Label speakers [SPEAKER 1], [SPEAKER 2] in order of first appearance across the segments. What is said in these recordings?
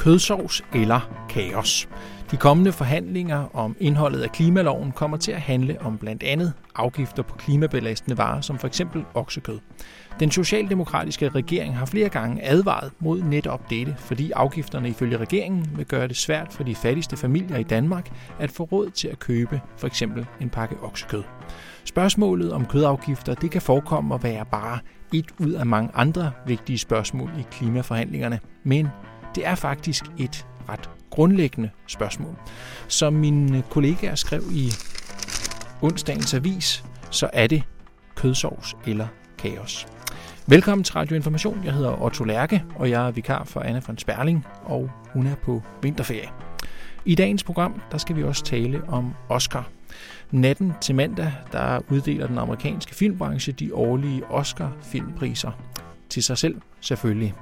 [SPEAKER 1] kødsovs eller kaos. De kommende forhandlinger om indholdet af klimaloven kommer til at handle om blandt andet afgifter på klimabelastende varer, som f.eks. oksekød. Den socialdemokratiske regering har flere gange advaret mod netop dette, fordi afgifterne ifølge regeringen vil gøre det svært for de fattigste familier i Danmark at få råd til at købe for eksempel en pakke oksekød. Spørgsmålet om kødafgifter det kan forekomme at være bare et ud af mange andre vigtige spørgsmål i klimaforhandlingerne, men det er faktisk et ret grundlæggende spørgsmål. Som mine kollegaer skrev i onsdagens avis, så er det kødsovs eller kaos. Velkommen til Radio Information. Jeg hedder Otto Lærke, og jeg er vikar for Anna von Sperling, og hun er på vinterferie. I dagens program der skal vi også tale om Oscar. Natten til mandag der uddeler den amerikanske filmbranche de årlige Oscar-filmpriser. Til sig selv selvfølgelig.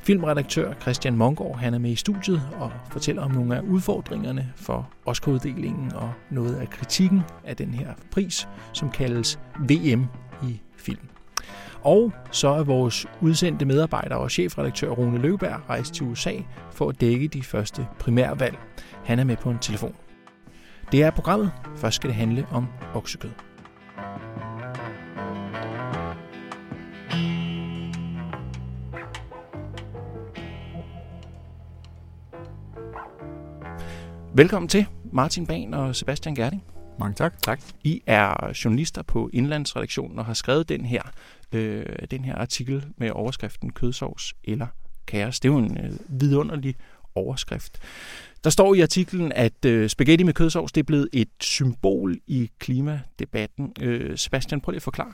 [SPEAKER 1] Filmredaktør Christian Mongård han er med i studiet og fortæller om nogle af udfordringerne for Oscar-uddelingen og noget af kritikken af den her pris, som kaldes VM i film. Og så er vores udsendte medarbejder og chefredaktør Rune Løberg rejst til USA for at dække de første primærvalg. Han er med på en telefon. Det er programmet. Først skal det handle om oksekød. Velkommen til Martin Ban og Sebastian Gerding.
[SPEAKER 2] Mange tak.
[SPEAKER 1] Tak. I er journalister på Indlandsredaktionen og har skrevet den her, øh, den her artikel med overskriften Kødsovs eller kaos. Det er jo en øh, vidunderlig overskrift. Der står i artiklen, at øh, spaghetti med kødsovs det er blevet et symbol i klimadebatten. Øh, Sebastian, prøv lige at forklare.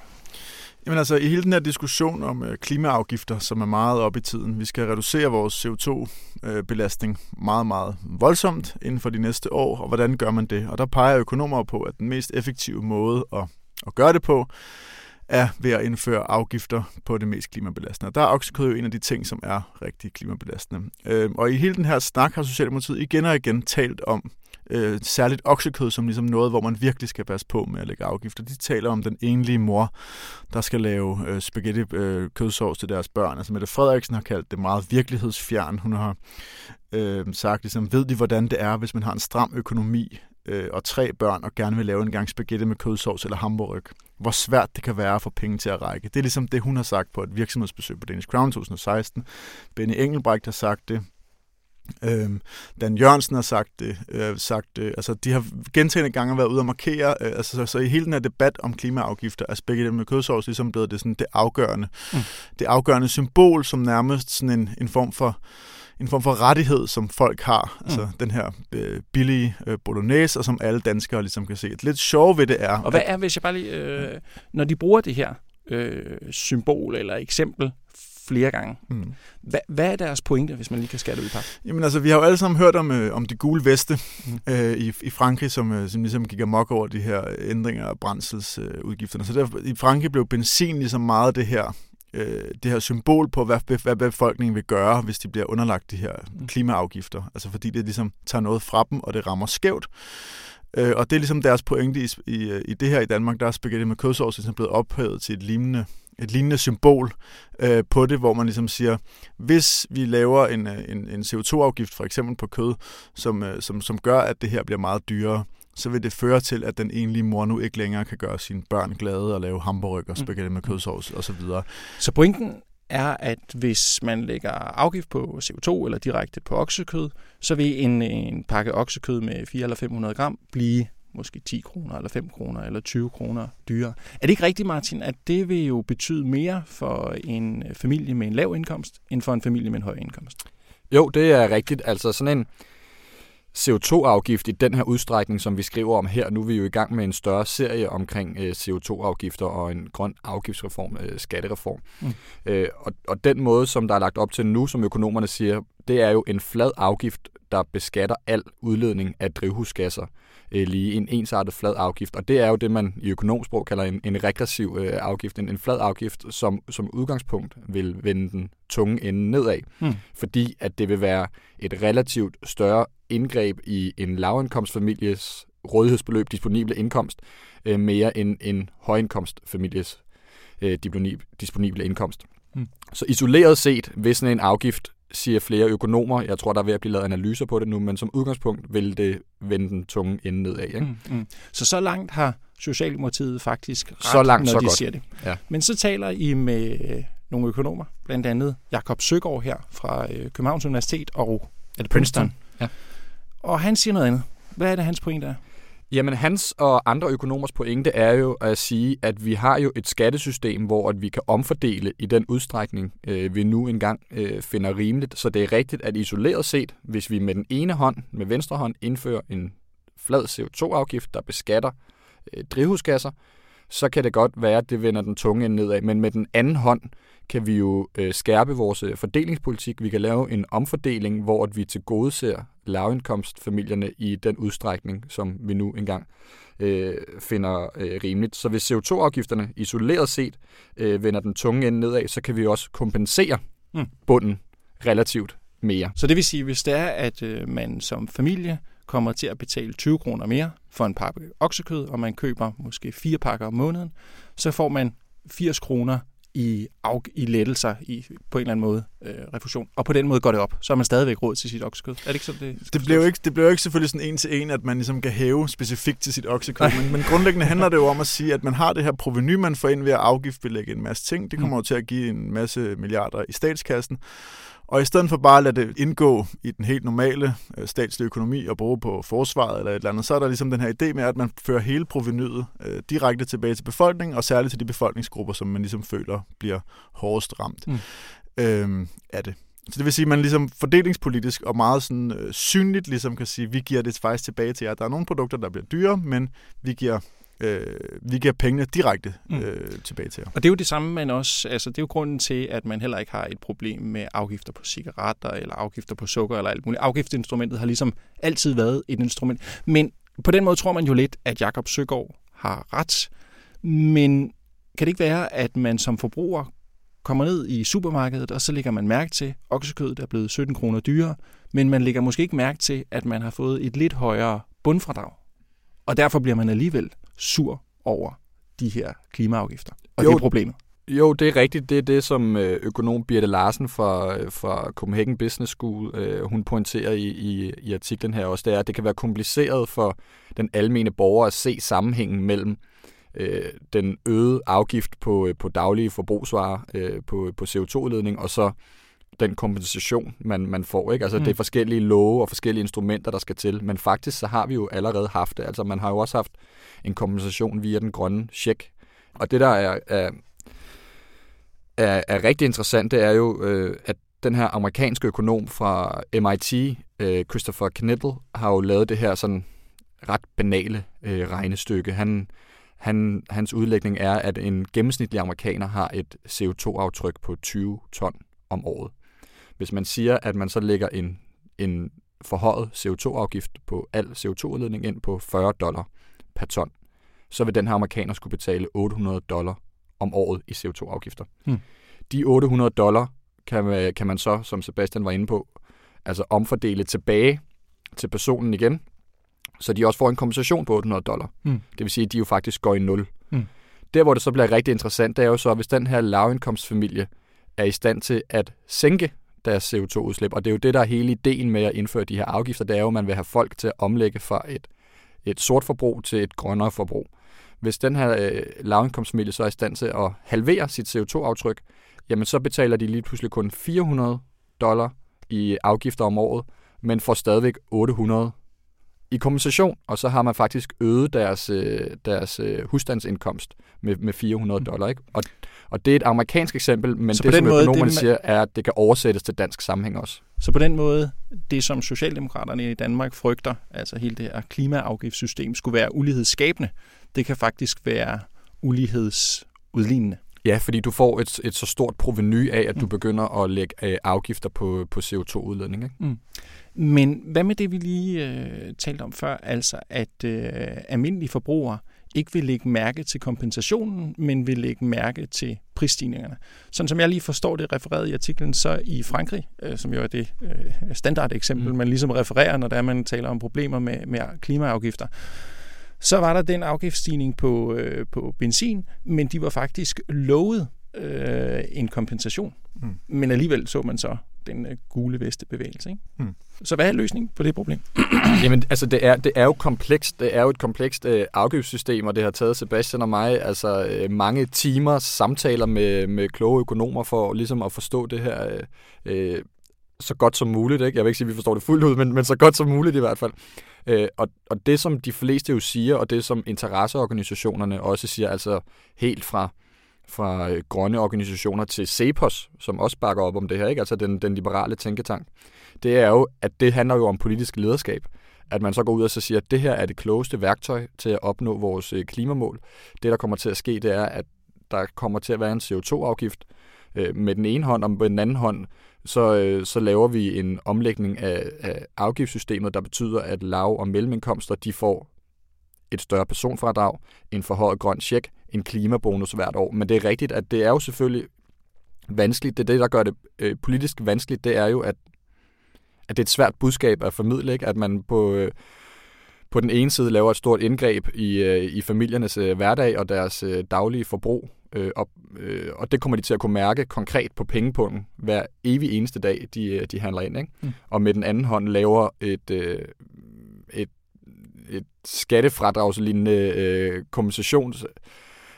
[SPEAKER 2] Jamen altså, i hele den her diskussion om øh, klimaafgifter, som er meget op i tiden, vi skal reducere vores CO2-belastning øh, meget, meget voldsomt inden for de næste år, og hvordan gør man det? Og der peger økonomer på, at den mest effektive måde at, at gøre det på, er ved at indføre afgifter på det mest klimabelastende. Der er oksekød jo en af de ting, som er rigtig klimabelastende. Øh, og i hele den her snak har Socialdemokratiet igen og igen talt om øh, særligt oksekød som ligesom noget, hvor man virkelig skal passe på med at lægge afgifter. De taler om den enlige mor, der skal lave øh, spaghetti øh, kødsovs til deres børn. Altså Mette Frederiksen har kaldt det meget virkelighedsfjern. Hun har øh, sagt, ligesom, ved de, hvordan det er, hvis man har en stram økonomi øh, og tre børn og gerne vil lave en gang spaghetti med kødsovs eller hamburg. Hvor svært det kan være at få penge til at række. Det er ligesom det, hun har sagt på et virksomhedsbesøg på Danish Crown 2016. Benny Engelbrecht har sagt det. Øhm, Dan Jørgensen har sagt det, øh, sagt det. Altså, de har gentagende gange været ude og markere, øh, altså, så, så, i hele den her debat om klimaafgifter er spaghetti med kødsovs ligesom blevet det, sådan, det afgørende. Mm. Det afgørende symbol, som nærmest sådan en, en form for en form for rettighed, som folk har. Mm. Altså den her øh, billige øh, bolognese, og som alle danskere ligesom kan se. Et lidt sjov ved det er...
[SPEAKER 1] Og hvad er, hvis jeg bare lige... Øh, når de bruger det her øh, symbol eller eksempel flere gange. Mm. Hvad, hvad er deres pointe, hvis man lige kan skære det ud i pap?
[SPEAKER 2] Jamen altså, vi har jo alle sammen hørt om, øh, om de gule veste mm. øh, i, i Frankrig, som, øh, som ligesom gik amok over de her ændringer af brændselsudgifterne. Øh, så der, i Frankrig blev benzin ligesom meget det her øh, det her symbol på, hvad, hvad befolkningen vil gøre, hvis de bliver underlagt de her mm. klimaafgifter. Altså fordi det ligesom tager noget fra dem, og det rammer skævt. Øh, og det er ligesom deres pointe i, i, i det her i Danmark, der er spaghetti med kødsovs ligesom blevet ophævet til et lignende et lignende symbol øh, på det, hvor man ligesom siger, hvis vi laver en, øh, en, en CO2-afgift for eksempel på kød, som, øh, som, som gør, at det her bliver meget dyrere, så vil det føre til, at den enlige mor nu ikke længere kan gøre sine børn glade og lave hamburger, og spaghetti med kødsovs osv. Så,
[SPEAKER 1] så pointen er, at hvis man lægger afgift på CO2 eller direkte på oksekød, så vil en, en pakke oksekød med 400 eller 500 gram blive måske 10 kroner, eller 5 kroner, eller 20 kroner dyrere. Er det ikke rigtigt, Martin, at det vil jo betyde mere for en familie med en lav indkomst, end for en familie med en høj indkomst?
[SPEAKER 3] Jo, det er rigtigt. Altså sådan en CO2-afgift i den her udstrækning, som vi skriver om her. Nu er vi jo i gang med en større serie omkring øh, CO2-afgifter og en grøn afgiftsreform, øh, skattereform. Mm. Øh, og, og den måde, som der er lagt op til nu, som økonomerne siger, det er jo en flad afgift, der beskatter al udledning af drivhusgasser øh, lige en ensartet flad afgift. Og det er jo det, man i økonomsprog kalder en, en regressiv øh, afgift, en, en flad afgift, som som udgangspunkt vil vende den tunge ende nedad. Mm. Fordi at det vil være et relativt større indgreb i en lavindkomstfamilies rådighedsbeløb, disponible indkomst, øh, mere end en højindkomstfamilies øh, disponible indkomst. Mm. Så isoleret set sådan en afgift siger flere økonomer. Jeg tror, der er ved at blive lavet analyser på det nu, men som udgangspunkt vil det vende den tunge ende nedad. Ikke? Mm, mm.
[SPEAKER 1] Så så langt har Socialdemokratiet faktisk ret,
[SPEAKER 3] så langt,
[SPEAKER 1] når
[SPEAKER 3] så
[SPEAKER 1] de
[SPEAKER 3] godt.
[SPEAKER 1] siger det.
[SPEAKER 3] Ja.
[SPEAKER 1] Men så taler I med øh, nogle økonomer, blandt andet Jakob Søgaard her fra øh, Københavns Universitet og er det Princeton.
[SPEAKER 3] Ja.
[SPEAKER 1] Og han siger noget andet. Hvad er det, hans pointe er?
[SPEAKER 3] Jamen, hans og andre økonomers pointe er jo at sige, at vi har jo et skattesystem, hvor at vi kan omfordele i den udstrækning, øh, vi nu engang øh, finder rimeligt. Så det er rigtigt, at isoleret set, hvis vi med den ene hånd, med venstre hånd, indfører en flad CO2-afgift, der beskatter øh, drivhusgasser, så kan det godt være, at det vender den tunge ende nedad. Men med den anden hånd kan vi jo øh, skærpe vores øh, fordelingspolitik. Vi kan lave en omfordeling, hvor at vi til gode ser lavindkomstfamilierne i den udstrækning, som vi nu engang øh, finder øh, rimeligt. Så hvis CO2-afgifterne isoleret set øh, vender den tunge ende nedad, så kan vi også kompensere mm. bunden relativt mere.
[SPEAKER 1] Så det vil sige, hvis det er, at øh, man som familie kommer til at betale 20 kroner mere for en pakke oksekød, og man køber måske fire pakker om måneden, så får man 80 kroner i, af, i lettelser i, på en eller anden måde øh, refusion. Og på den måde går det op. Så har man stadigvæk råd til sit oksekød. Er det ikke sådan, det
[SPEAKER 2] Det bliver jo ikke, det jo ikke selvfølgelig sådan en til en, at man ligesom kan hæve specifikt til sit oksekød, men, men grundlæggende handler det jo om at sige, at man har det her proveny, man får ind ved at afgiftbelægge en masse ting. Det kommer jo til at give en masse milliarder i statskassen. Og i stedet for bare at lade det indgå i den helt normale øh, statslige økonomi og bruge på forsvaret eller et eller andet, så er der ligesom den her idé med, at man fører hele provenyet øh, direkte tilbage til befolkningen, og særligt til de befolkningsgrupper, som man ligesom føler bliver hårdest ramt mm. øh, af det. Så det vil sige, at man ligesom fordelingspolitisk og meget sådan, øh, synligt ligesom kan sige, at vi giver det faktisk tilbage til jer. Der er nogle produkter, der bliver dyre, men vi giver øh, vi giver pengene direkte øh, mm. tilbage til jer.
[SPEAKER 1] Og det er jo det samme, man også, altså det er jo grunden til, at man heller ikke har et problem med afgifter på cigaretter, eller afgifter på sukker, eller alt muligt. Afgiftsinstrumentet har ligesom altid været et instrument. Men på den måde tror man jo lidt, at Jakob Søgaard har ret. Men kan det ikke være, at man som forbruger kommer ned i supermarkedet, og så lægger man mærke til, at oksekødet er blevet 17 kroner dyrere, men man lægger måske ikke mærke til, at man har fået et lidt højere bundfradrag. Og derfor bliver man alligevel sur over de her klimaafgifter. Og jo, det er problemet.
[SPEAKER 3] Jo, det er rigtigt. Det er det, som økonom Birte Larsen fra, fra Copenhagen Business School, øh, hun pointerer i, i, i artiklen her også, det er, at det kan være kompliceret for den almene borger at se sammenhængen mellem øh, den øgede afgift på, på daglige forbrugsvarer, øh, på, på CO2-udledning, og så den kompensation, man, man får. Ikke? Altså, mm. det er forskellige love og forskellige instrumenter, der skal til. Men faktisk, så har vi jo allerede haft det. Altså, man har jo også haft en kompensation via den grønne check. Og det, der er, er, er, er rigtig interessant, det er jo, øh, at den her amerikanske økonom fra MIT, øh, Christopher Knittel, har jo lavet det her sådan ret banale øh, regnestykke. Han, han, hans udlægning er, at en gennemsnitlig amerikaner har et CO2-aftryk på 20 ton om året. Hvis man siger, at man så lægger en, en forhøjet CO2-afgift på al CO2-udledning ind på 40 dollar per ton, så vil den her amerikaner skulle betale 800 dollar om året i CO2-afgifter. Hmm. De 800 dollar kan man, kan man så, som Sebastian var inde på, altså omfordele tilbage til personen igen, så de også får en kompensation på 800 dollar. Hmm. Det vil sige, at de jo faktisk går i nul. Hmm. Der, hvor det så bliver rigtig interessant, det er jo så, hvis den her lavindkomstfamilie er i stand til at sænke deres CO2-udslip. Og det er jo det, der er hele ideen med at indføre de her afgifter. Det er jo, at man vil have folk til at omlægge fra et, et sort forbrug til et grønnere forbrug. Hvis den her øh, lavindkomstfamilie så er i stand til at halvere sit CO2-aftryk, jamen så betaler de lige pludselig kun 400 dollar i afgifter om året, men får stadigvæk 800 i kompensation, og så har man faktisk øget deres, øh, deres øh, husstandsindkomst med, med 400 dollar. Ikke? Og, og det er et amerikansk eksempel, men så det, som måde, økonomerne det, siger, er, at det kan oversættes til dansk sammenhæng også.
[SPEAKER 1] Så på den måde, det som Socialdemokraterne i Danmark frygter, altså hele det her klimaafgiftssystem, skulle være ulighedsskabende, det kan faktisk være ulighedsudlignende.
[SPEAKER 3] Ja, fordi du får et, et så stort proveny af, at du mm. begynder at lægge øh, afgifter på, på CO2-udledning. Ikke? Mm.
[SPEAKER 1] Men hvad med det, vi lige øh, talte om før, altså at øh, almindelige forbrugere ikke vil lægge mærke til kompensationen, men vil lægge mærke til prisstigningerne. Sådan som jeg lige forstår det refereret i artiklen, så i Frankrig, øh, som jo er det øh, standardeksempel, mm. man ligesom refererer, når der man taler om problemer med, med klimaafgifter, så var der den afgiftsstigning på, øh, på benzin, men de var faktisk lovet øh, en kompensation. Mm. Men alligevel så man så den øh, gule vestebevægelse. Ikke? Mm. Så hvad er løsningen på det problem?
[SPEAKER 3] Jamen, altså, det er, det er jo komplekst. Det er jo et komplekst øh, afgiftssystem, og det har taget Sebastian og mig altså øh, mange timer samtaler med, med kloge økonomer for ligesom at forstå det her øh, øh, så godt som muligt. Ikke? Jeg vil ikke sige, at vi forstår det fuldt ud, men, men så godt som muligt i hvert fald. Øh, og, og det, som de fleste jo siger, og det, som interesseorganisationerne også siger, altså helt fra fra øh, grønne organisationer til CEPOS, som også bakker op om det her, ikke? altså den, den liberale tænketank, det er jo, at det handler jo om politisk lederskab. At man så går ud og så siger, at det her er det klogeste værktøj til at opnå vores øh, klimamål. Det, der kommer til at ske, det er, at der kommer til at være en CO2-afgift øh, med den ene hånd, og med den anden hånd, så, øh, så laver vi en omlægning af, af afgiftssystemet, der betyder, at lav- og mellemindkomster, de får et større personfradrag, en forhøjet grøn check, en klimabonus hvert år. Men det er rigtigt, at det er jo selvfølgelig vanskeligt. Det er det, der gør det øh, politisk vanskeligt, det er jo, at, at det er et svært budskab at formidle, ikke? at man på, øh, på den ene side laver et stort indgreb i, øh, i familiernes øh, hverdag og deres øh, daglige forbrug, øh, og, øh, og det kommer de til at kunne mærke konkret på pengepunkten hver evig eneste dag, de, de handler ind. Ikke? Mm. Og med den anden hånd laver et, øh, et, et skattefradragslignende øh, kompensations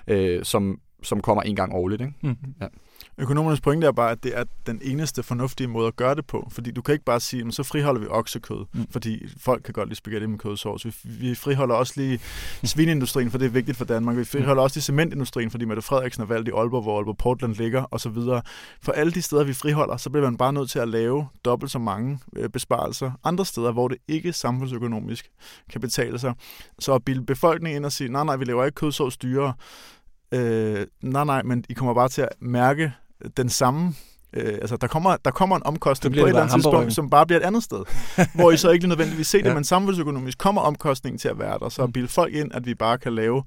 [SPEAKER 3] øh, som, som kommer en gang årligt. Ikke? Mm. Ja.
[SPEAKER 2] Økonomernes pointe er bare, at det er den eneste fornuftige måde at gøre det på. Fordi du kan ikke bare sige, så friholder vi oksekød, mm. fordi folk kan godt lide spaghetti med kødsovs. Vi, vi friholder også lige svineindustrien, for det er vigtigt for Danmark. Vi friholder også lige cementindustrien, fordi Mette Frederiksen er valgt i Aalborg, hvor Aalborg Portland ligger, osv. For alle de steder, vi friholder, så bliver man bare nødt til at lave dobbelt så mange øh, besparelser andre steder, hvor det ikke samfundsøkonomisk kan betale sig. Så at bilde befolkningen ind og sige, nej, nej, vi laver ikke kødsovs dyrere, Øh, nej, nej, men I kommer bare til at mærke den samme Øh, altså, der kommer, der kommer en omkostning på et eller andet tidspunkt, som bare bliver et andet sted. hvor I så ikke nødvendigvis se det, ja. men samfundsøkonomisk kommer omkostningen til at være der. Så mm. bilde folk ind, at vi bare kan lave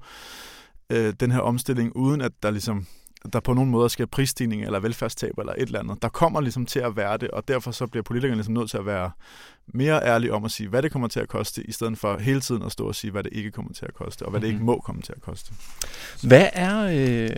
[SPEAKER 2] øh, den her omstilling, uden at der ligesom der på nogen måde sker prisstigning eller velfærdstab eller et eller andet. Der kommer ligesom til at være det, og derfor så bliver politikerne ligesom nødt til at være mere ærlige om at sige, hvad det kommer til at koste, i stedet for hele tiden at stå og sige, hvad det ikke kommer til at koste, og hvad det ikke mhm. må komme til at koste.
[SPEAKER 1] Hvad er, øh,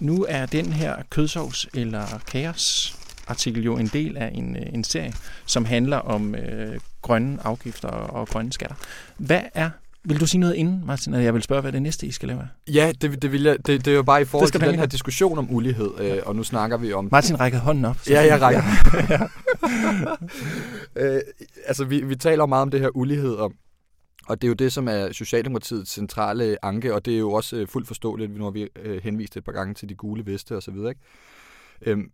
[SPEAKER 1] nu er den her kødsovs eller kaos artikel jo en del af en, øh, en serie, som handler om øh, grønne afgifter og grønne skatter. Hvad er vil du sige noget inden, Martin, at jeg vil spørge, hvad det næste, I skal lave
[SPEAKER 3] Ja, det, det, vil jeg, det, det er jo bare i forhold til den her diskussion om ulighed, øh, og nu snakker vi om...
[SPEAKER 1] Martin rækker hånden op.
[SPEAKER 3] Ja, jeg rækker. Ja. øh, altså, vi, vi taler meget om det her ulighed, og, og det er jo det, som er Socialdemokratiets centrale anke, og det er jo også øh, fuldt forståeligt, nu har vi øh, henvist et par gange til de gule veste og så videre, ikke? Øhm,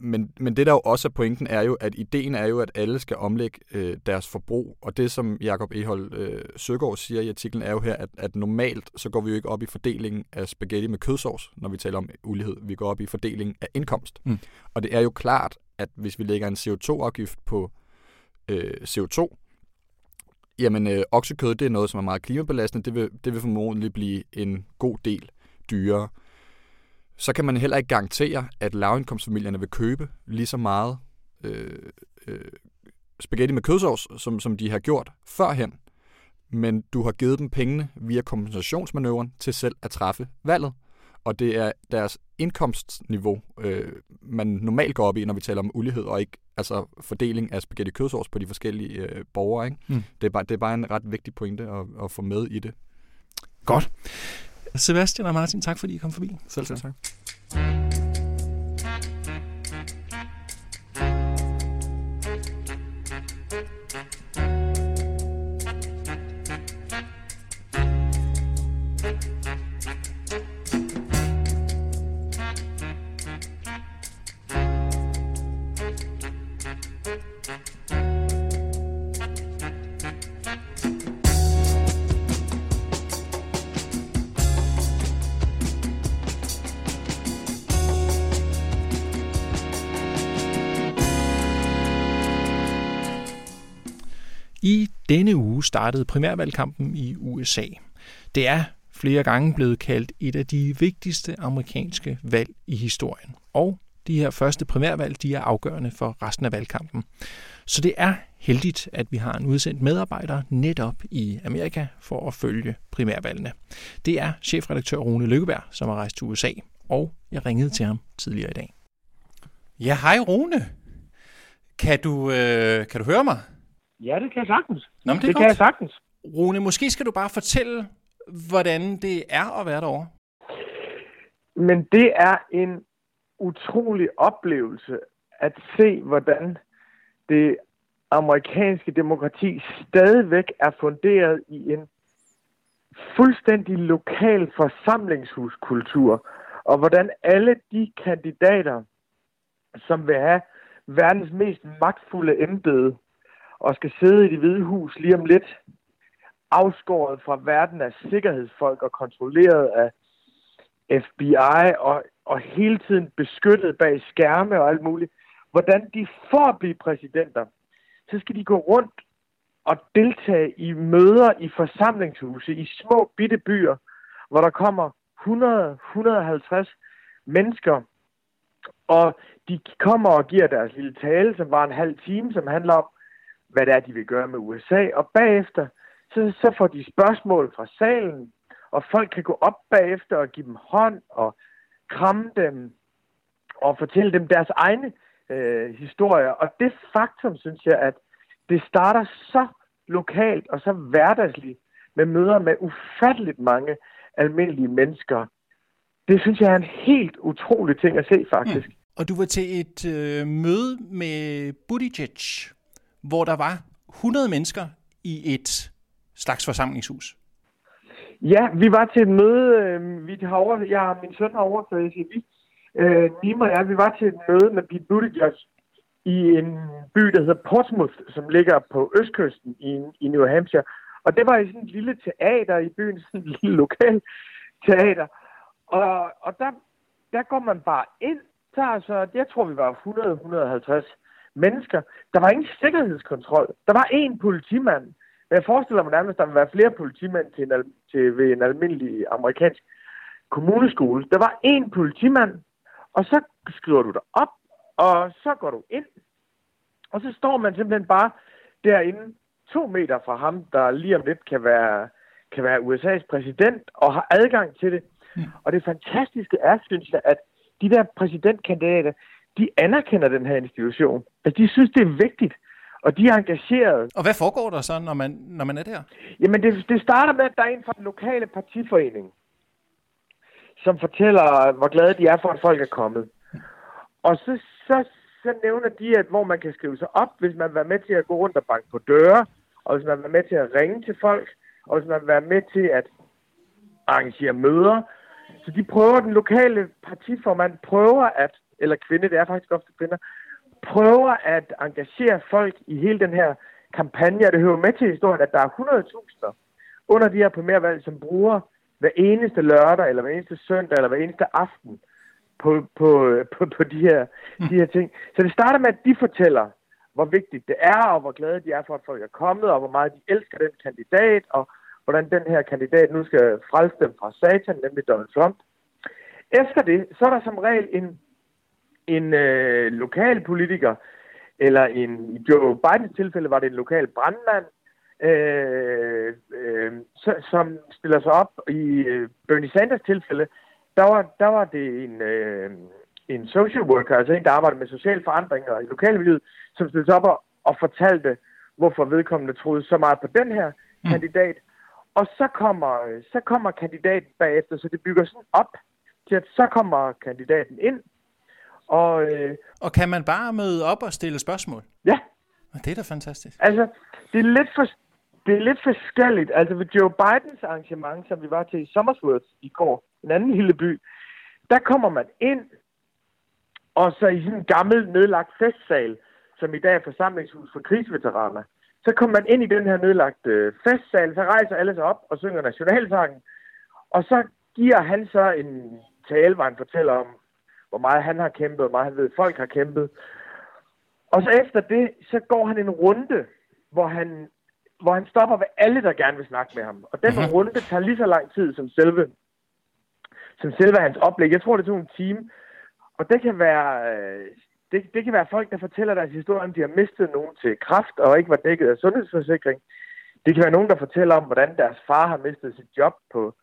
[SPEAKER 3] men, men det der jo også er pointen er jo, at ideen er jo, at alle skal omlægge øh, deres forbrug. Og det, som Jakob Ehold øh, Søgaard siger i artiklen, er jo her, at, at normalt så går vi jo ikke op i fordelingen af spaghetti med kødsovs, når vi taler om ulighed. Vi går op i fordelingen af indkomst. Mm. Og det er jo klart, at hvis vi lægger en CO2-afgift på øh, CO2, jamen øh, oksekød, det er noget, som er meget klimabelastende. Det vil, det vil formodentlig blive en god del dyrere så kan man heller ikke garantere, at lavindkomstfamilierne vil købe lige så meget øh, øh, spaghetti med kødsovs, som, som de har gjort førhen. Men du har givet dem pengene via kompensationsmanøvren til selv at træffe valget. Og det er deres indkomstniveau, øh, man normalt går op i, når vi taler om ulighed, og ikke altså fordeling af spaghetti kødsovs på de forskellige øh, borgere. Ikke? Mm. Det, er bare, det er bare en ret vigtig pointe at, at få med i det.
[SPEAKER 1] Godt. Sebastian og Martin, tak fordi I kom forbi.
[SPEAKER 3] Selv tak. tak.
[SPEAKER 1] Denne uge startede primærvalgkampen i USA. Det er flere gange blevet kaldt et af de vigtigste amerikanske valg i historien. Og de her første primærvalg, de er afgørende for resten af valgkampen. Så det er heldigt, at vi har en udsendt medarbejder netop i Amerika for at følge primærvalgene. Det er chefredaktør Rune Lykkeberg, som har rejst til USA, og jeg ringede til ham tidligere i dag. Ja, hej Rune. Kan du, øh, kan du høre mig?
[SPEAKER 4] Ja, det kan jeg sagtens.
[SPEAKER 1] Nå, men det,
[SPEAKER 4] det kan jeg sagtens.
[SPEAKER 1] Rune, måske skal du bare fortælle, hvordan det er at være derovre.
[SPEAKER 4] Men det er en utrolig oplevelse at se, hvordan det amerikanske demokrati stadigvæk er funderet i en fuldstændig lokal forsamlingshuskultur, og hvordan alle de kandidater, som vil have verdens mest magtfulde embede, og skal sidde i det hvide hus lige om lidt, afskåret fra verden af sikkerhedsfolk og kontrolleret af FBI og, og hele tiden beskyttet bag skærme og alt muligt, hvordan de får at blive præsidenter, så skal de gå rundt og deltage i møder i forsamlingshuse i små bitte byer, hvor der kommer 100-150 mennesker, og de kommer og giver deres lille tale, som var en halv time, som handler om, hvad det er, de vil gøre med USA, og bagefter, så, så får de spørgsmål fra salen, og folk kan gå op bagefter og give dem hånd og kramme dem og fortælle dem deres egne øh, historier. Og det faktum, synes jeg, at det starter så lokalt og så hverdagsligt med møder med ufatteligt mange almindelige mennesker. Det synes jeg er en helt utrolig ting at se, faktisk. Mm.
[SPEAKER 1] Og du var til et øh, møde med Buttigieg, hvor der var 100 mennesker i et slags forsamlingshus.
[SPEAKER 4] Ja, vi var til et møde, øh, vi har over, jeg min søn har over, så jeg siger, vi, øh, Nima og jeg, vi var til et møde med Pete Buttigieg i en by, der hedder Portsmouth, som ligger på østkysten i, i New Hampshire. Og det var i sådan et lille teater i byen, sådan et lille lokal teater. Og, og der, der går man bare ind, så altså, jeg tror, vi var 100-150 mennesker. Der var ingen sikkerhedskontrol. Der var én politimand, men jeg forestiller mig nærmest, at der vil være flere politimænd til, en, til ved en almindelig amerikansk kommuneskole. Der var én politimand, og så skriver du dig op, og så går du ind, og så står man simpelthen bare derinde to meter fra ham, der lige om lidt kan være, kan være USA's præsident, og har adgang til det. Mm. Og det fantastiske er, synes jeg, at de der præsidentkandidater, de anerkender den her institution. Altså, de synes, det er vigtigt og de er engageret.
[SPEAKER 1] Og hvad foregår der så, når man, når man er der?
[SPEAKER 4] Jamen, det, det starter med, at der er en fra den lokale partiforening, som fortæller, hvor glade de er for, at folk er kommet. Og så, så, så nævner de, at hvor man kan skrive sig op, hvis man vil være med til at gå rundt og banke på døre, og hvis man vil være med til at ringe til folk, og hvis man vil være med til at arrangere møder. Så de prøver, den lokale partiformand prøver at, eller kvinde, det er faktisk ofte kvinder, prøver at engagere folk i hele den her kampagne, og det hører med til historien, at der er 100.000 under de her primærvalg, som bruger hver eneste lørdag, eller hver eneste søndag, eller hver eneste aften på, på, på, på de, her, de her ting. Så det starter med, at de fortæller, hvor vigtigt det er, og hvor glade de er for, at folk er kommet, og hvor meget de elsker den kandidat, og hvordan den her kandidat nu skal frelse dem fra satan, nemlig Donald Trump. Efter det, så er der som regel en en øh, lokal politiker, eller en, i Joe Bidens tilfælde var det en lokal brandmand, øh, øh, som stiller sig op. I øh, Bernie Sanders tilfælde, der var, der var det en, øh, en social worker, altså en, der arbejder med sociale forandringer i lokalmiljøet, som stillede sig op og, og fortalte, hvorfor vedkommende troede så meget på den her mm. kandidat. Og så kommer, så kommer kandidaten bagefter, så det bygger sådan op til, at så kommer kandidaten ind,
[SPEAKER 1] og, øh, og kan man bare møde op og stille spørgsmål?
[SPEAKER 4] Ja.
[SPEAKER 1] Og det er da fantastisk.
[SPEAKER 4] Altså, det er lidt for, det er lidt forskelligt. Altså ved Joe Bidens arrangement, som vi var til i Somersworth i går, en anden lille by, der kommer man ind, og så i sådan en gammel nedlagt festsal, som i dag er forsamlingshus for krigsveteraner, så kommer man ind i den her nedlagte øh, festsal, så rejser alle sig op og synger nationalsangen, og så giver han så en tale, hvor han fortæller om, hvor meget han har kæmpet, hvor meget han ved, folk har kæmpet. Og så efter det, så går han en runde, hvor han, hvor han stopper ved alle, der gerne vil snakke med ham. Og den mm-hmm. runde tager lige så lang tid som selve, som selve hans oplæg. Jeg tror, det tog en time. Og det kan være, øh, det, det kan være folk, der fortæller deres historie, om de har mistet nogen til kraft og ikke var dækket af sundhedsforsikring. Det kan være nogen, der fortæller om, hvordan deres far har mistet sit job på,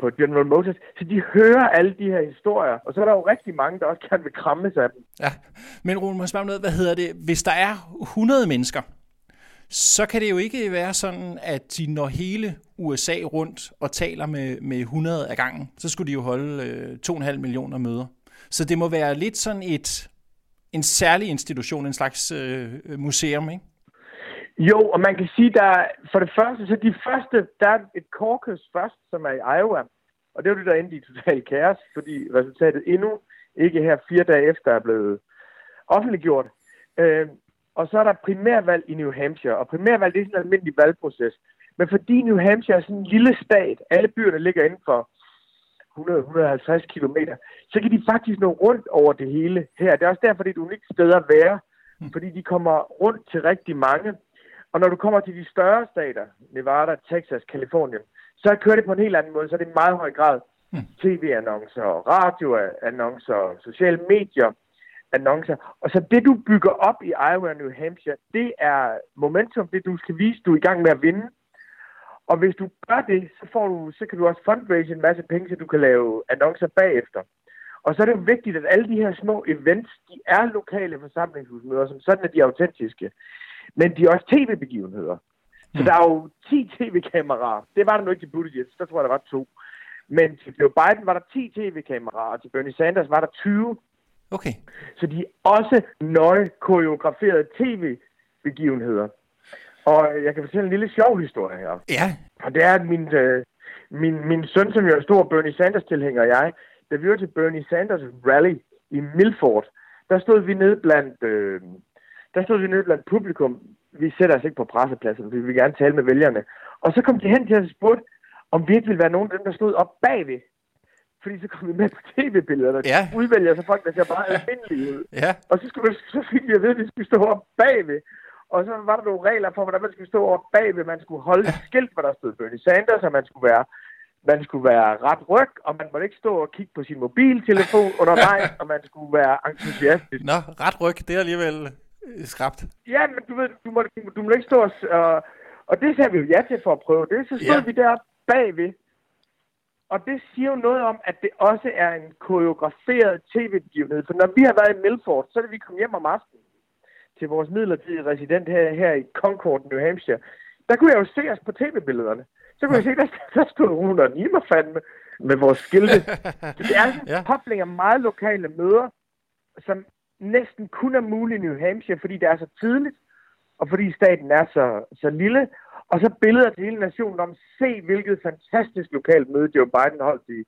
[SPEAKER 4] på General Motors. Så de hører alle de her historier, og så er der jo rigtig mange, der også gerne vil krammes af dem.
[SPEAKER 1] Ja, men Rune, må jeg spørge noget, hvad hedder det? Hvis der er 100 mennesker, så kan det jo ikke være sådan, at de når hele USA rundt og taler med, med 100 af gangen. Så skulle de jo holde øh, 2,5 millioner møder. Så det må være lidt sådan et, en særlig institution, en slags øh, museum, ikke?
[SPEAKER 4] Jo, og man kan sige, der for det første, så de første, der er et caucus først, som er i Iowa. Og det er jo det, der endte i total kaos, fordi resultatet endnu ikke her fire dage efter er blevet offentliggjort. Øh, og så er der primærvalg i New Hampshire, og primærvalg det er sådan en almindelig valgproces. Men fordi New Hampshire er sådan en lille stat, alle byerne ligger inden for 100-150 km, så kan de faktisk nå rundt over det hele her. Det er også derfor, det er et unikt sted at være, mm. fordi de kommer rundt til rigtig mange. Og når du kommer til de større stater, Nevada, Texas, Kalifornien, så kører det på en helt anden måde. Så er det i meget høj grad mm. tv-annoncer, radioannoncer, sociale medier, annoncer. Og så det, du bygger op i Iowa og New Hampshire, det er momentum, det du skal vise, du er i gang med at vinde. Og hvis du gør det, så, får du, så kan du også fundraise en masse penge, så du kan lave annoncer bagefter. Og så er det jo vigtigt, at alle de her små events, de er lokale forsamlingshusmøder, som sådan er de autentiske. Men de er også tv-begivenheder. Så mm. der er jo 10 tv-kameraer. Det var der nu ikke til Buttigieg, der tror jeg, der var to. Men til Joe Biden var der 10 tv-kameraer, og til Bernie Sanders var der 20.
[SPEAKER 1] Okay.
[SPEAKER 4] Så de er også nøje koreograferede tv-begivenheder. Og jeg kan fortælle en lille sjov historie her.
[SPEAKER 1] Ja.
[SPEAKER 4] Og det er, at min, øh, min, min søn, som jo er stor Bernie Sanders-tilhænger, og jeg, da vi var til Bernie Sanders rally i Milford, der stod vi nede blandt, øh, der stod vi nede blandt publikum. Vi sætter os ikke på pressepladsen, vi vil gerne tale med vælgerne. Og så kom de hen til os og spurgte, om vi ikke ville være nogen af dem, der stod op bagved fordi så kom vi med på tv-billederne.
[SPEAKER 1] Ja.
[SPEAKER 4] Udvælger så folk, der ser bare almindelige ud.
[SPEAKER 1] Ja.
[SPEAKER 4] Og så, skulle, så fik vi at vide, at vi skulle stå op bagved. Og så var der nogle regler for, hvordan man skulle stå op bagved. Man skulle holde et skilt, hvor der stod Bernie Sanders, og man skulle være man skulle være ret ryg, og man måtte ikke stå og kigge på sin mobiltelefon undervejs, og man skulle være entusiastisk.
[SPEAKER 1] Nå, ret ryg, det er alligevel skrabt.
[SPEAKER 4] Ja, men du ved, du må, du må ikke stå og... Uh, og det sagde vi jo ja til for at prøve det. Så stod ja. vi der bagved, og det siger jo noget om, at det også er en koreograferet tv-begivenhed. For når vi har været i Milford, så er det, vi kom hjem om aftenen til vores midlertidige resident her, her i Concord, New Hampshire. Der kunne jeg jo se os på tv-billederne. Så kunne jeg se, der, der stod hun og Nima fandme med vores skilte. Så det er en ja. kobling af meget lokale møder, som næsten kun er mulig i New Hampshire, fordi det er så tidligt, og fordi staten er så, så lille, og så billeder til hele nationen om, se hvilket fantastisk lokalt møde Joe Biden holdt i,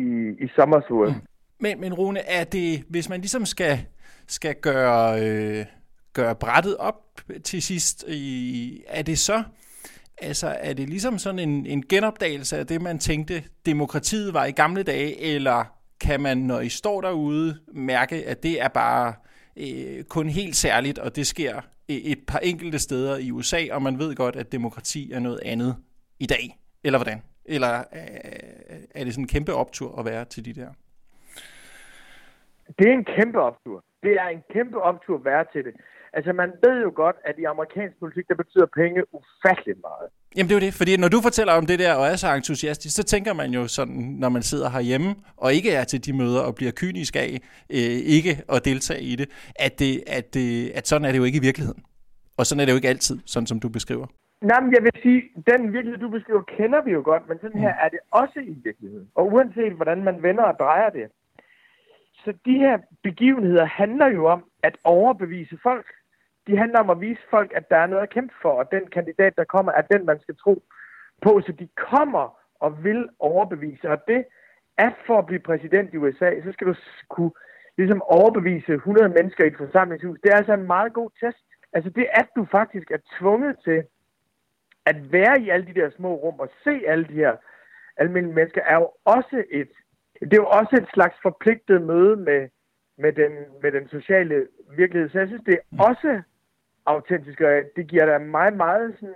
[SPEAKER 4] i, i Somersworth. Mm.
[SPEAKER 1] Men, men Rune, er det, hvis man ligesom skal, skal gøre, øh, gøre brættet op til sidst, i, er det så, altså er det ligesom sådan en, en genopdagelse af det, man tænkte, demokratiet var i gamle dage, eller kan man, når I står derude, mærke, at det er bare øh, kun helt særligt, og det sker øh, et par enkelte steder i USA, og man ved godt, at demokrati er noget andet i dag. Eller hvordan? Eller øh, er det sådan en kæmpe optur at være til de der?
[SPEAKER 4] Det er en kæmpe optur. Det er en kæmpe optur at være til det. Altså, man ved jo godt, at i amerikansk politik, der betyder penge ufatteligt meget.
[SPEAKER 1] Jamen, det er jo det, fordi når du fortæller om det der, og er så entusiastisk, så tænker man jo sådan, når man sidder herhjemme, og ikke er til de møder, og bliver kynisk af øh, ikke at deltage i det, at, det, at, det, at sådan er det jo ikke i virkeligheden. Og sådan er det jo ikke altid, sådan som du beskriver.
[SPEAKER 4] Nej, men jeg vil sige, den virkelighed, du beskriver, kender vi jo godt, men sådan her mm. er det også i virkeligheden. Og uanset hvordan man vender og drejer det. Så de her begivenheder handler jo om at overbevise folk de handler om at vise folk, at der er noget at kæmpe for, og den kandidat, der kommer, er den, man skal tro på. Så de kommer og vil overbevise, og det er for at blive præsident i USA, så skal du kunne ligesom overbevise 100 mennesker i et forsamlingshus. Det er altså en meget god test. Altså det, at du faktisk er tvunget til at være i alle de der små rum og se alle de her almindelige mennesker, er jo også et, det er jo også et slags forpligtet møde med, med, den, med den sociale virkelighed. Så jeg synes, det er mm. også autentisk, og det giver da mig meget sådan...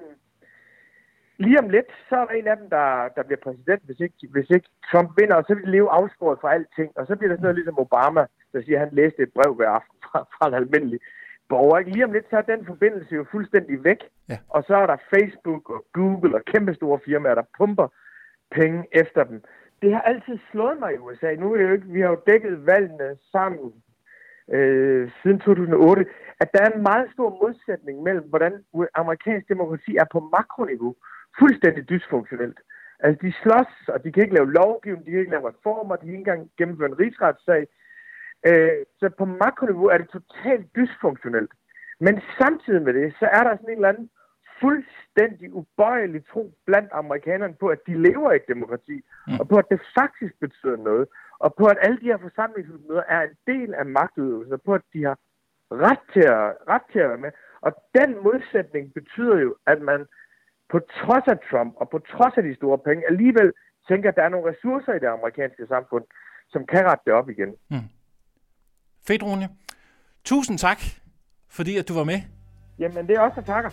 [SPEAKER 4] Lige om lidt, så er der en af dem, der, der bliver præsident, hvis ikke, hvis ikke Trump vinder, og så vil de leve afskåret fra alting. Og så bliver det sådan noget ligesom Obama, der siger, at han læste et brev hver aften fra, fra en almindelig borger. Ikke? Lige om lidt, så er den forbindelse jo fuldstændig væk. Ja. Og så er der Facebook og Google og kæmpe store firmaer, der pumper penge efter dem. Det har altid slået mig i USA. Nu er det jo ikke, vi har jo dækket valgene sammen øh, siden 2008, at der er en meget stor modsætning mellem, hvordan amerikansk demokrati er på makroniveau fuldstændig dysfunktionelt. Altså, de slås, og de kan ikke lave lovgivning, de kan ikke lave reformer, de kan ikke engang gennemføre en rigsretssag. Øh, så på makroniveau er det totalt dysfunktionelt. Men samtidig med det, så er der sådan en eller anden fuldstændig ubøjelig tro blandt amerikanerne på, at de lever i et demokrati, mm. og på, at det faktisk betyder noget, og på, at alle de her forsamlingsmøder er en del af magtudøvelsen, og på, at de har ret til, at, ret til at være med. Og den modsætning betyder jo, at man på trods af Trump og på trods af de store penge, alligevel tænker, at der er nogle ressourcer i det amerikanske samfund, som kan rette det op igen. Mm.
[SPEAKER 1] Fedt, Rune. Tusind tak, fordi at du var med.
[SPEAKER 4] Jamen, det er også der takker.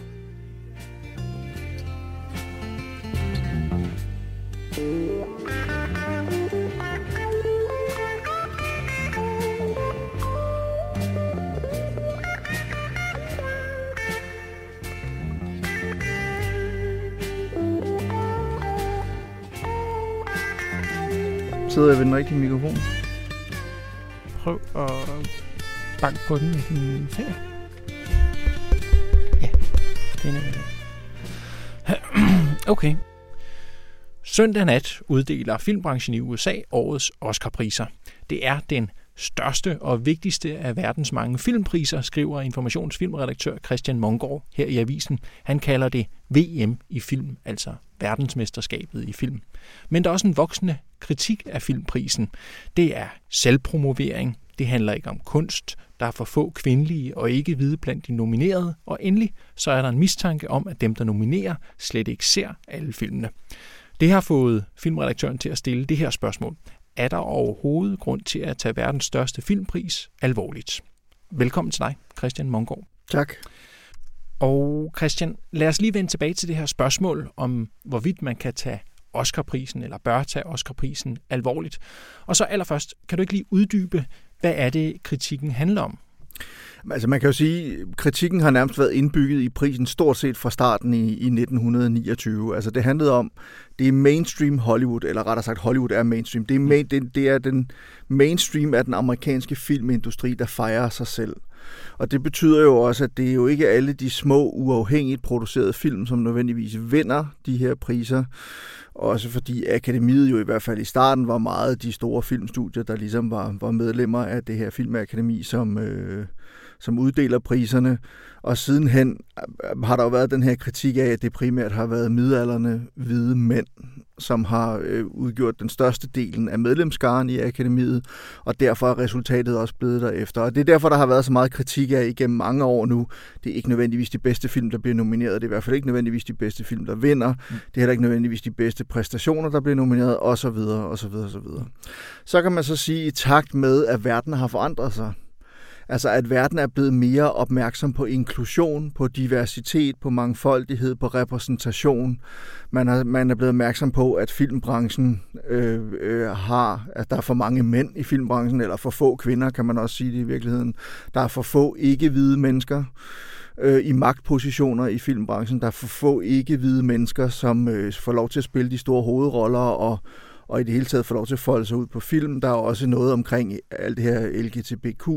[SPEAKER 5] Sidder jeg ved den rigtige mikrofon?
[SPEAKER 1] Prøv at banke på den med din finger. Ja, det er det. Okay. Søndag nat uddeler filmbranchen i USA årets Oscarpriser. Det er den største og vigtigste af verdens mange filmpriser, skriver informationsfilmredaktør Christian Mongård her i avisen. Han kalder det VM i film, altså verdensmesterskabet i film. Men der er også en voksende kritik af filmprisen. Det er selvpromovering, det handler ikke om kunst, der er for få kvindelige og ikke hvide blandt de nominerede, og endelig så er der en mistanke om, at dem, der nominerer, slet ikke ser alle filmene. Det har fået filmredaktøren til at stille det her spørgsmål. Er der overhovedet grund til at tage verdens største filmpris alvorligt? Velkommen til dig, Christian Mongård.
[SPEAKER 5] Tak.
[SPEAKER 1] Og Christian, lad os lige vende tilbage til det her spørgsmål om, hvorvidt man kan tage Oscarprisen, eller bør tage Oscarprisen alvorligt. Og så allerførst, kan du ikke lige uddybe, hvad er det, kritikken handler om?
[SPEAKER 5] Altså man kan jo sige, at kritikken har nærmest været indbygget i prisen stort set fra starten i, i 1929. Altså det handlede om, det er mainstream Hollywood, eller rettere sagt Hollywood er mainstream. Det er, main, det, det er den mainstream af den amerikanske filmindustri, der fejrer sig selv. Og det betyder jo også, at det er jo ikke alle de små, uafhængigt producerede film, som nødvendigvis vinder de her priser. Også fordi akademiet jo i hvert fald i starten var meget de store filmstudier, der ligesom var, var medlemmer af det her filmakademi, som, øh, som uddeler priserne. Og sidenhen øh, har der jo været den her kritik af, at det primært har været midalderne hvide mænd, som har øh, udgjort den største delen af medlemskaren i akademiet, og derfor er resultatet også blevet derefter. Og det er derfor, der har været så meget kritik af igennem mange år nu. Det er ikke nødvendigvis de bedste film, der bliver nomineret. Det er i hvert fald ikke nødvendigvis de bedste film, der vinder. Mm. Det er heller ikke nødvendigvis de bedste præstationer, der bliver nomineret, osv. osv. osv. Så kan man så sige, i takt med, at verden har forandret sig, Altså at verden er blevet mere opmærksom på inklusion, på diversitet, på mangfoldighed, på repræsentation. Man er, man er blevet opmærksom på, at filmbranchen øh, øh, har, at der er for mange mænd i filmbranchen, eller for få kvinder, kan man også sige det i virkeligheden. Der er for få ikke-hvide mennesker øh, i magtpositioner i filmbranchen. Der er for få ikke-hvide mennesker, som øh, får lov til at spille de store hovedroller og og i det hele taget får lov til at folde sig ud på film. Der er også noget omkring alt det her LGTBQ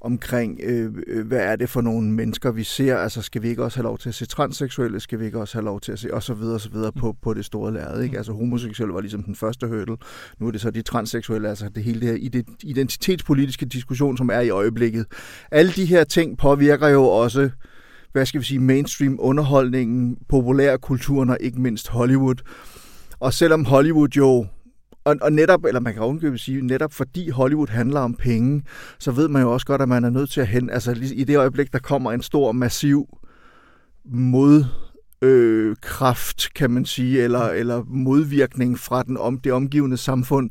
[SPEAKER 5] omkring, øh, øh, hvad er det for nogle mennesker, vi ser? Altså, skal vi ikke også have lov til at se transseksuelle? Skal vi ikke også have lov til at se? Og så videre, og så videre på, på det store lærred, ikke? Altså, homoseksuelle var ligesom den første hurdle. Nu er det så de transseksuelle, altså det hele det her identitetspolitiske diskussion, som er i øjeblikket. Alle de her ting påvirker jo også hvad skal vi sige, mainstream underholdningen, populærkulturen og ikke mindst Hollywood. Og selvom Hollywood jo og, og netop, eller man kan ovenkøbe sige, netop fordi Hollywood handler om penge, så ved man jo også godt, at man er nødt til at hen, altså i det øjeblik, der kommer en stor, massiv mod øh, kraft, kan man sige, eller, eller modvirkning fra den om, det omgivende samfund,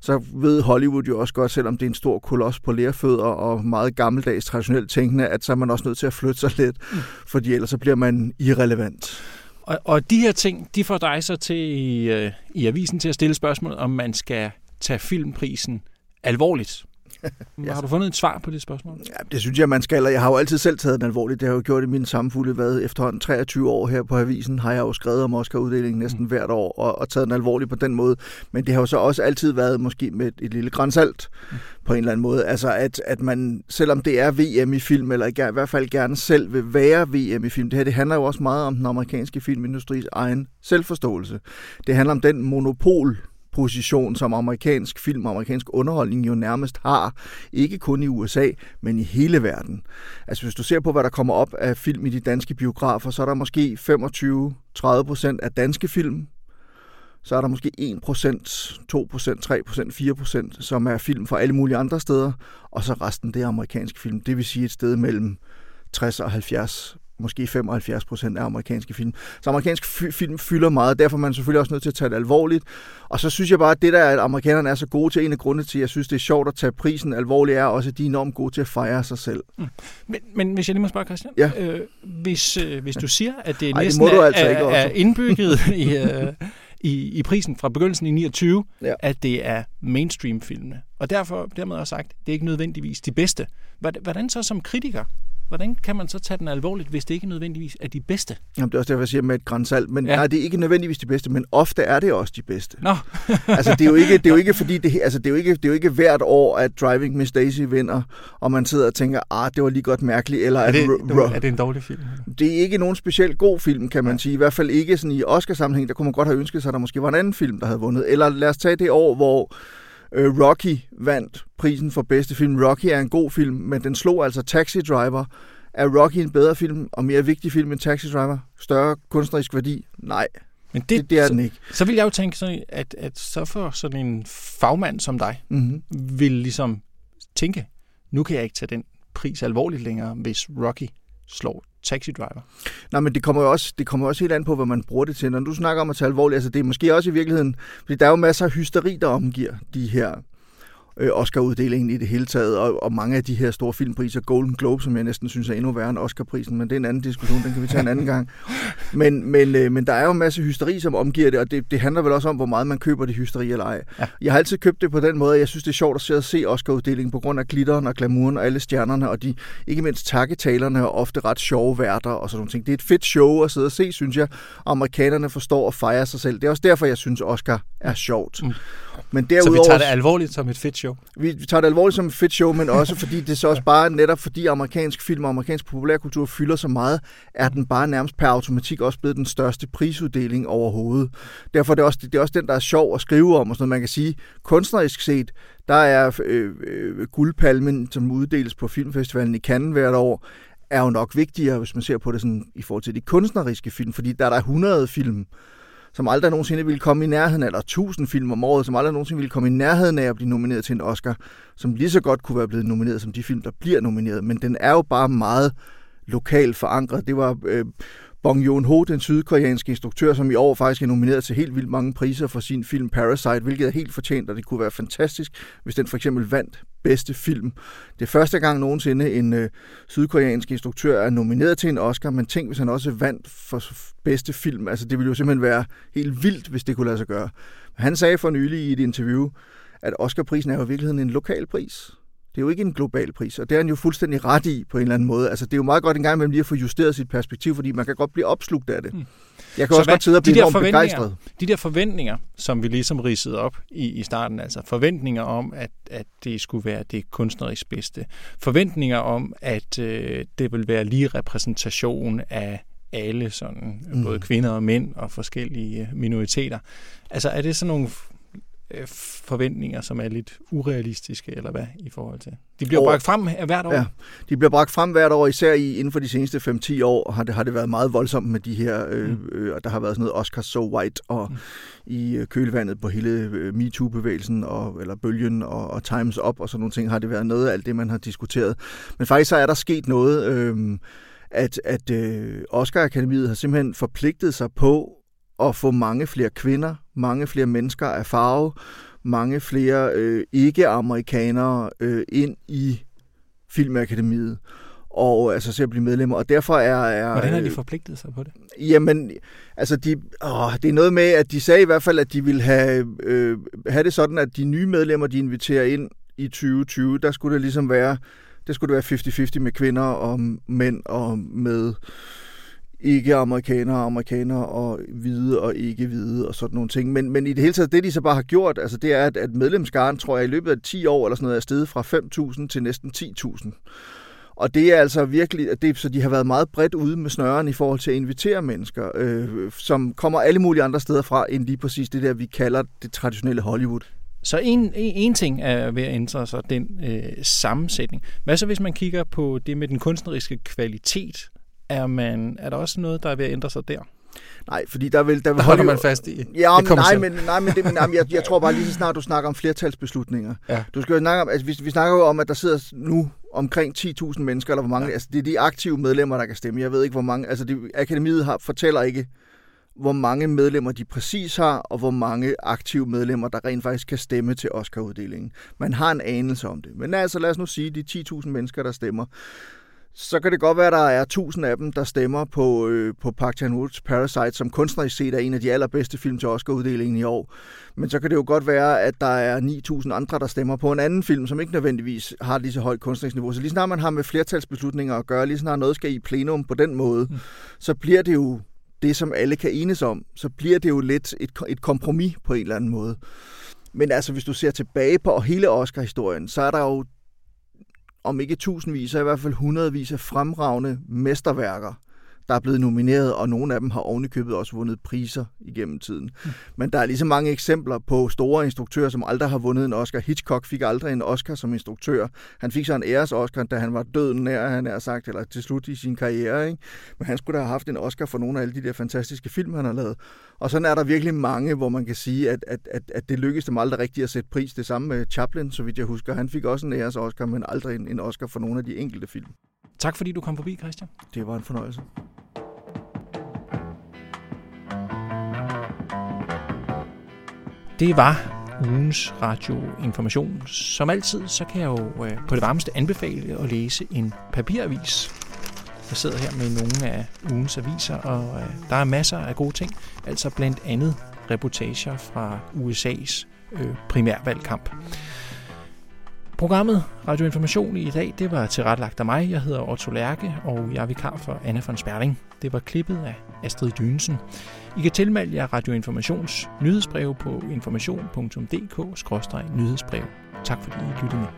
[SPEAKER 5] så ved Hollywood jo også godt, selvom det er en stor koloss på lærfødder og meget gammeldags traditionelt tænkende, at så er man også nødt til at flytte sig lidt, mm. fordi ellers så bliver man irrelevant.
[SPEAKER 1] Og, og de her ting, de får dig så til i, i avisen til at stille spørgsmål, om man skal tage filmprisen alvorligt. Har du fundet et svar på det spørgsmål?
[SPEAKER 5] Ja, det synes jeg, man skal, og jeg har jo altid selv taget den alvorligt. Det har jeg jo gjort i min samfulde hvad efterhånden 23 år her på Avisen, har jeg jo skrevet om Oscar-uddelingen næsten mm. hvert år, og, og taget den alvorligt på den måde. Men det har jo så også altid været måske med et lille grænsalt mm. på en eller anden måde. Altså at, at man, selvom det er VM i film, eller i hvert fald gerne selv vil være VM i film, det her det handler jo også meget om den amerikanske filmindustris egen selvforståelse. Det handler om den monopol position, som amerikansk film og amerikansk underholdning jo nærmest har, ikke kun i USA, men i hele verden. Altså hvis du ser på, hvad der kommer op af film i de danske biografer, så er der måske 25-30 procent af danske film, så er der måske 1%, 2%, 3%, 4%, som er film fra alle mulige andre steder, og så resten det er amerikansk film. Det vil sige et sted mellem 60 og 70 måske 75 procent af amerikanske film. Så amerikansk film fylder meget, derfor er man selvfølgelig også nødt til at tage det alvorligt. Og så synes jeg bare, at det der, at amerikanerne er så gode til, en af grundene til, at jeg synes, det er sjovt at tage prisen alvorligt, er også, at de er enormt gode til at fejre sig selv. Mm.
[SPEAKER 1] Men, men hvis jeg lige må spørge, Christian.
[SPEAKER 5] Ja.
[SPEAKER 1] Øh, hvis, øh, hvis du siger, at det
[SPEAKER 5] Ej,
[SPEAKER 1] næsten
[SPEAKER 5] det
[SPEAKER 1] er,
[SPEAKER 5] altså
[SPEAKER 1] er, er indbygget i, øh, i, i prisen fra begyndelsen i 29,
[SPEAKER 5] Ja.
[SPEAKER 1] at det er mainstream-filmene. Og derfor dermed også sagt, det er ikke nødvendigvis de bedste. Hvordan så som kritiker? Hvordan kan man så tage den alvorligt, hvis det ikke nødvendigvis er de bedste?
[SPEAKER 5] Jamen, det er også derfor, jeg siger med et grænsalt. Men
[SPEAKER 1] Ja.
[SPEAKER 5] ja. nej, det er ikke nødvendigvis de bedste, men ofte er det også de bedste.
[SPEAKER 1] Nå,
[SPEAKER 5] altså, det er jo ikke, det er jo ikke fordi, det, altså, det er jo ikke, det er jo ikke hvert år, at Driving Miss Daisy vinder, og man sidder og tænker, ah, det var lige godt mærkeligt, eller
[SPEAKER 1] er
[SPEAKER 5] at
[SPEAKER 1] det,
[SPEAKER 5] Ro- Ro-
[SPEAKER 1] er det en dårlig film?
[SPEAKER 5] det er ikke nogen specielt god film, kan man sige. I hvert fald ikke sådan i Oscar-sammenhæng. Der kunne man godt have ønsket sig, at der måske var en anden film, der havde vundet. Eller lad os tage det år, hvor øh, Rocky vandt prisen for bedste film. Rocky er en god film, men den slog altså Taxi Driver. Er Rocky en bedre film og mere vigtig film end Taxi Driver? Større kunstnerisk værdi? Nej,
[SPEAKER 1] Men
[SPEAKER 5] det, det er
[SPEAKER 1] så,
[SPEAKER 5] den ikke.
[SPEAKER 1] Så vil jeg jo tænke sådan, at, at så for sådan en fagmand som dig,
[SPEAKER 5] Mm-hmm.
[SPEAKER 1] vil ligesom tænke, nu kan jeg ikke tage den pris alvorligt længere, hvis Rocky slår Taxi Driver.
[SPEAKER 5] Nej, men det kommer jo også, det kommer også helt an på, hvad man bruger det til. Når du snakker om at tage alvorligt, altså det er måske også i virkeligheden, fordi der er jo masser af hysteri, der omgiver de her øh, Oscar-uddelingen i det hele taget, og, og mange af de her store filmpriser, Golden Globe, som jeg næsten synes er endnu værre end Oscar-prisen, men det er en anden diskussion, den kan vi tage en anden gang. Men, men, øh, men der er jo en masse hysteri, som omgiver det, og det, det handler vel også om, hvor meget man køber det hysteri eller ej.
[SPEAKER 1] Ja.
[SPEAKER 5] Jeg har altid købt det på den måde, at jeg synes, det er sjovt at se, Oscar-uddelingen på grund af glitteren og glamouren og alle stjernerne, og de ikke mindst takketalerne er ofte ret sjove værter og sådan nogle ting. Det er et fedt show at sidde og se, synes jeg. Amerikanerne forstår at fejre sig selv. Det er også derfor, jeg synes, Oscar er sjovt.
[SPEAKER 1] Mm.
[SPEAKER 5] Men
[SPEAKER 1] Så vi
[SPEAKER 5] derudover,
[SPEAKER 1] tager det alvorligt som et fedt show
[SPEAKER 5] vi, vi tager det alvorligt som et fedt show, men også fordi det så også bare netop fordi amerikansk film og amerikansk populærkultur fylder så meget, er den bare nærmest per automatik også blevet den største prisuddeling overhovedet. Derfor er det også, det er også den, der er sjov at skrive om, og sådan noget. Man kan sige, kunstnerisk set, der er øh, øh, guldpalmen, som uddeles på Filmfestivalen i Cannes hvert år, er jo nok vigtigere, hvis man ser på det sådan, i forhold til de kunstneriske film, fordi der er der 100 film, som aldrig nogensinde ville komme i nærheden, eller 1000 film om året, som aldrig nogensinde ville komme i nærheden af at blive nomineret til en Oscar, som lige så godt kunne være blevet nomineret som de film, der bliver nomineret. Men den er jo bare meget lokalt forankret. Det var øh, Bong Joon-ho, den sydkoreanske instruktør, som i år faktisk er nomineret til helt vildt mange priser for sin film Parasite, hvilket er helt fortjent, og det kunne være fantastisk, hvis den for eksempel vandt bedste film. Det er første gang nogensinde en øh, sydkoreansk instruktør er nomineret til en Oscar, men tænk, hvis han også vandt for bedste film. Altså, det ville jo simpelthen være helt vildt, hvis det kunne lade sig gøre. Han sagde for nylig i et interview, at Oscarprisen er jo i virkeligheden en lokal pris. Det er jo ikke en global pris, og det er han jo fuldstændig ret i på en eller anden måde. Altså, det er jo meget godt en gang imellem lige at få justeret sit perspektiv, fordi man kan godt blive opslugt af det.
[SPEAKER 1] Mm.
[SPEAKER 5] Jeg kan
[SPEAKER 1] Så
[SPEAKER 5] også
[SPEAKER 1] hvad-
[SPEAKER 5] godt sidde og
[SPEAKER 1] de
[SPEAKER 5] blive
[SPEAKER 1] der
[SPEAKER 5] enormt begejstret.
[SPEAKER 1] De der forventninger, som vi ligesom ridsede op i, i starten, altså forventninger om, at, at det skulle være det kunstnerisk bedste. Forventninger om, at øh, det vil være lige repræsentation af alle, sådan,
[SPEAKER 5] Mm.
[SPEAKER 1] både kvinder og mænd og forskellige minoriteter. Altså er det sådan nogle øh, forventninger, som er lidt urealistiske, eller hvad i forhold til? De bliver bragt frem hvert år.
[SPEAKER 5] Ja. De bliver bragt frem hvert år, især i, inden for de seneste 5-10 år har det, har det været meget voldsomt med de her, øh,
[SPEAKER 1] Mm.
[SPEAKER 5] øh, og der har været sådan noget Oscar So White, og
[SPEAKER 1] Mm.
[SPEAKER 5] i øh, kølvandet på hele øh, MeToo-bevægelsen, og, eller bølgen, og, og Times Up, og sådan nogle ting, har det været noget af alt det, man har diskuteret. Men faktisk så er der sket noget, øh, at, at øh, Oscar-akademiet har simpelthen forpligtet sig på at få mange flere kvinder, mange flere mennesker af farve, mange flere øh, ikke-amerikanere øh, ind i Filmakademiet og altså til at blive medlemmer, og derfor er... er
[SPEAKER 1] Hvordan har de
[SPEAKER 5] øh,
[SPEAKER 1] forpligtet sig på det?
[SPEAKER 5] Jamen, altså de, åh, det er noget med, at de sagde i hvert fald, at de ville have, øh, have det sådan, at de nye medlemmer, de inviterer ind i 2020, der skulle det ligesom være, det skulle det være 50-50 med kvinder og mænd og med ikke amerikanere, amerikanere og hvide og ikke hvide og sådan nogle ting. Men, men i det hele taget, det de så bare har gjort, altså det er, at, at medlemskaren, tror jeg, i løbet af 10 år eller sådan noget, er steget fra 5.000 til næsten 10.000. Og det er altså virkelig, det, så de har været meget bredt ude med snøren i forhold til at invitere mennesker, øh, som kommer alle mulige andre steder fra, end lige præcis det der, vi kalder det traditionelle Hollywood.
[SPEAKER 1] Så en, en ting er ved at ændre sig, den øh, sammensætning. Hvad så, hvis man kigger på det med den kunstneriske kvalitet? Er, man, er der også noget, der er ved at ændre sig der?
[SPEAKER 5] Nej, fordi der vil... Der, vil
[SPEAKER 1] der holder man fast i
[SPEAKER 5] ja, det nej, men, nej, men, det, men jeg, jeg tror bare lige så snart, du snakker om flertalsbeslutninger. Ja. Du skal jo snakke om, altså, vi, vi snakker jo om, at der sidder nu omkring 10.000 mennesker, eller hvor mange, ja. altså det er de aktive medlemmer, der kan stemme. Jeg ved ikke, hvor mange, altså det, akademiet har, fortæller ikke, hvor mange medlemmer de præcis har, og hvor mange aktive medlemmer, der rent faktisk kan stemme til Oscar-uddelingen. Man har en anelse om det. Men altså, lad os nu sige, de 10.000 mennesker, der stemmer så kan det godt være, at der er tusind af dem, der stemmer på, øh, på Park Chan-woods Parasite, som kunstnerisk set er en af de allerbedste film til Oscar-uddelingen i år. Men så kan det jo godt være, at der er 9.000 andre, der stemmer på en anden film, som ikke nødvendigvis har lige så højt kunstnerisk niveau. Så lige snart man har med flertalsbeslutninger at gøre, lige snart noget skal i plenum på den måde, mm. så bliver det jo det, som alle kan enes om. Så bliver det jo lidt et, et kompromis på en eller anden måde. Men altså, hvis du ser tilbage på hele Oscar-historien, så er der jo om ikke tusindvis, så i hvert fald hundredvis af fremragende mesterværker, der er blevet nomineret, og nogle af dem har ovenikøbet også vundet priser igennem tiden. Mm. Men der er lige så mange eksempler på store instruktører, som aldrig har vundet en Oscar. Hitchcock fik aldrig en Oscar som instruktør. Han fik så en æres Oscar, da han var døden nær, han er sagt, eller til slut i sin karriere. Ikke? Men han skulle da have haft en Oscar for nogle af alle de der fantastiske film, han har lavet. Og sådan er der virkelig mange, hvor man kan sige, at, at, at, at det lykkedes dem aldrig rigtigt at sætte pris. Det samme med Chaplin, så vidt jeg husker. Han fik også en æres Oscar, men aldrig en, en Oscar for nogle af de enkelte film.
[SPEAKER 1] Tak fordi du kom forbi, Christian.
[SPEAKER 5] Det var en fornøjelse.
[SPEAKER 1] Det var ugens radioinformation. Som altid, så kan jeg jo øh, på det varmeste anbefale at læse en papiravis. Jeg sidder her med nogle af ugens aviser, og øh, der er masser af gode ting. Altså blandt andet reportager fra USA's øh, primærvalgkamp. Programmet Radioinformation i dag, det var tilrettelagt af mig. Jeg hedder Otto Lærke, og jeg er vikar for Anna von Sperling. Det var klippet af Astrid Dynesen. I kan tilmelde jer Radioinformations nyhedsbrev på information.dk-nyhedsbrev. Tak fordi I lyttede med.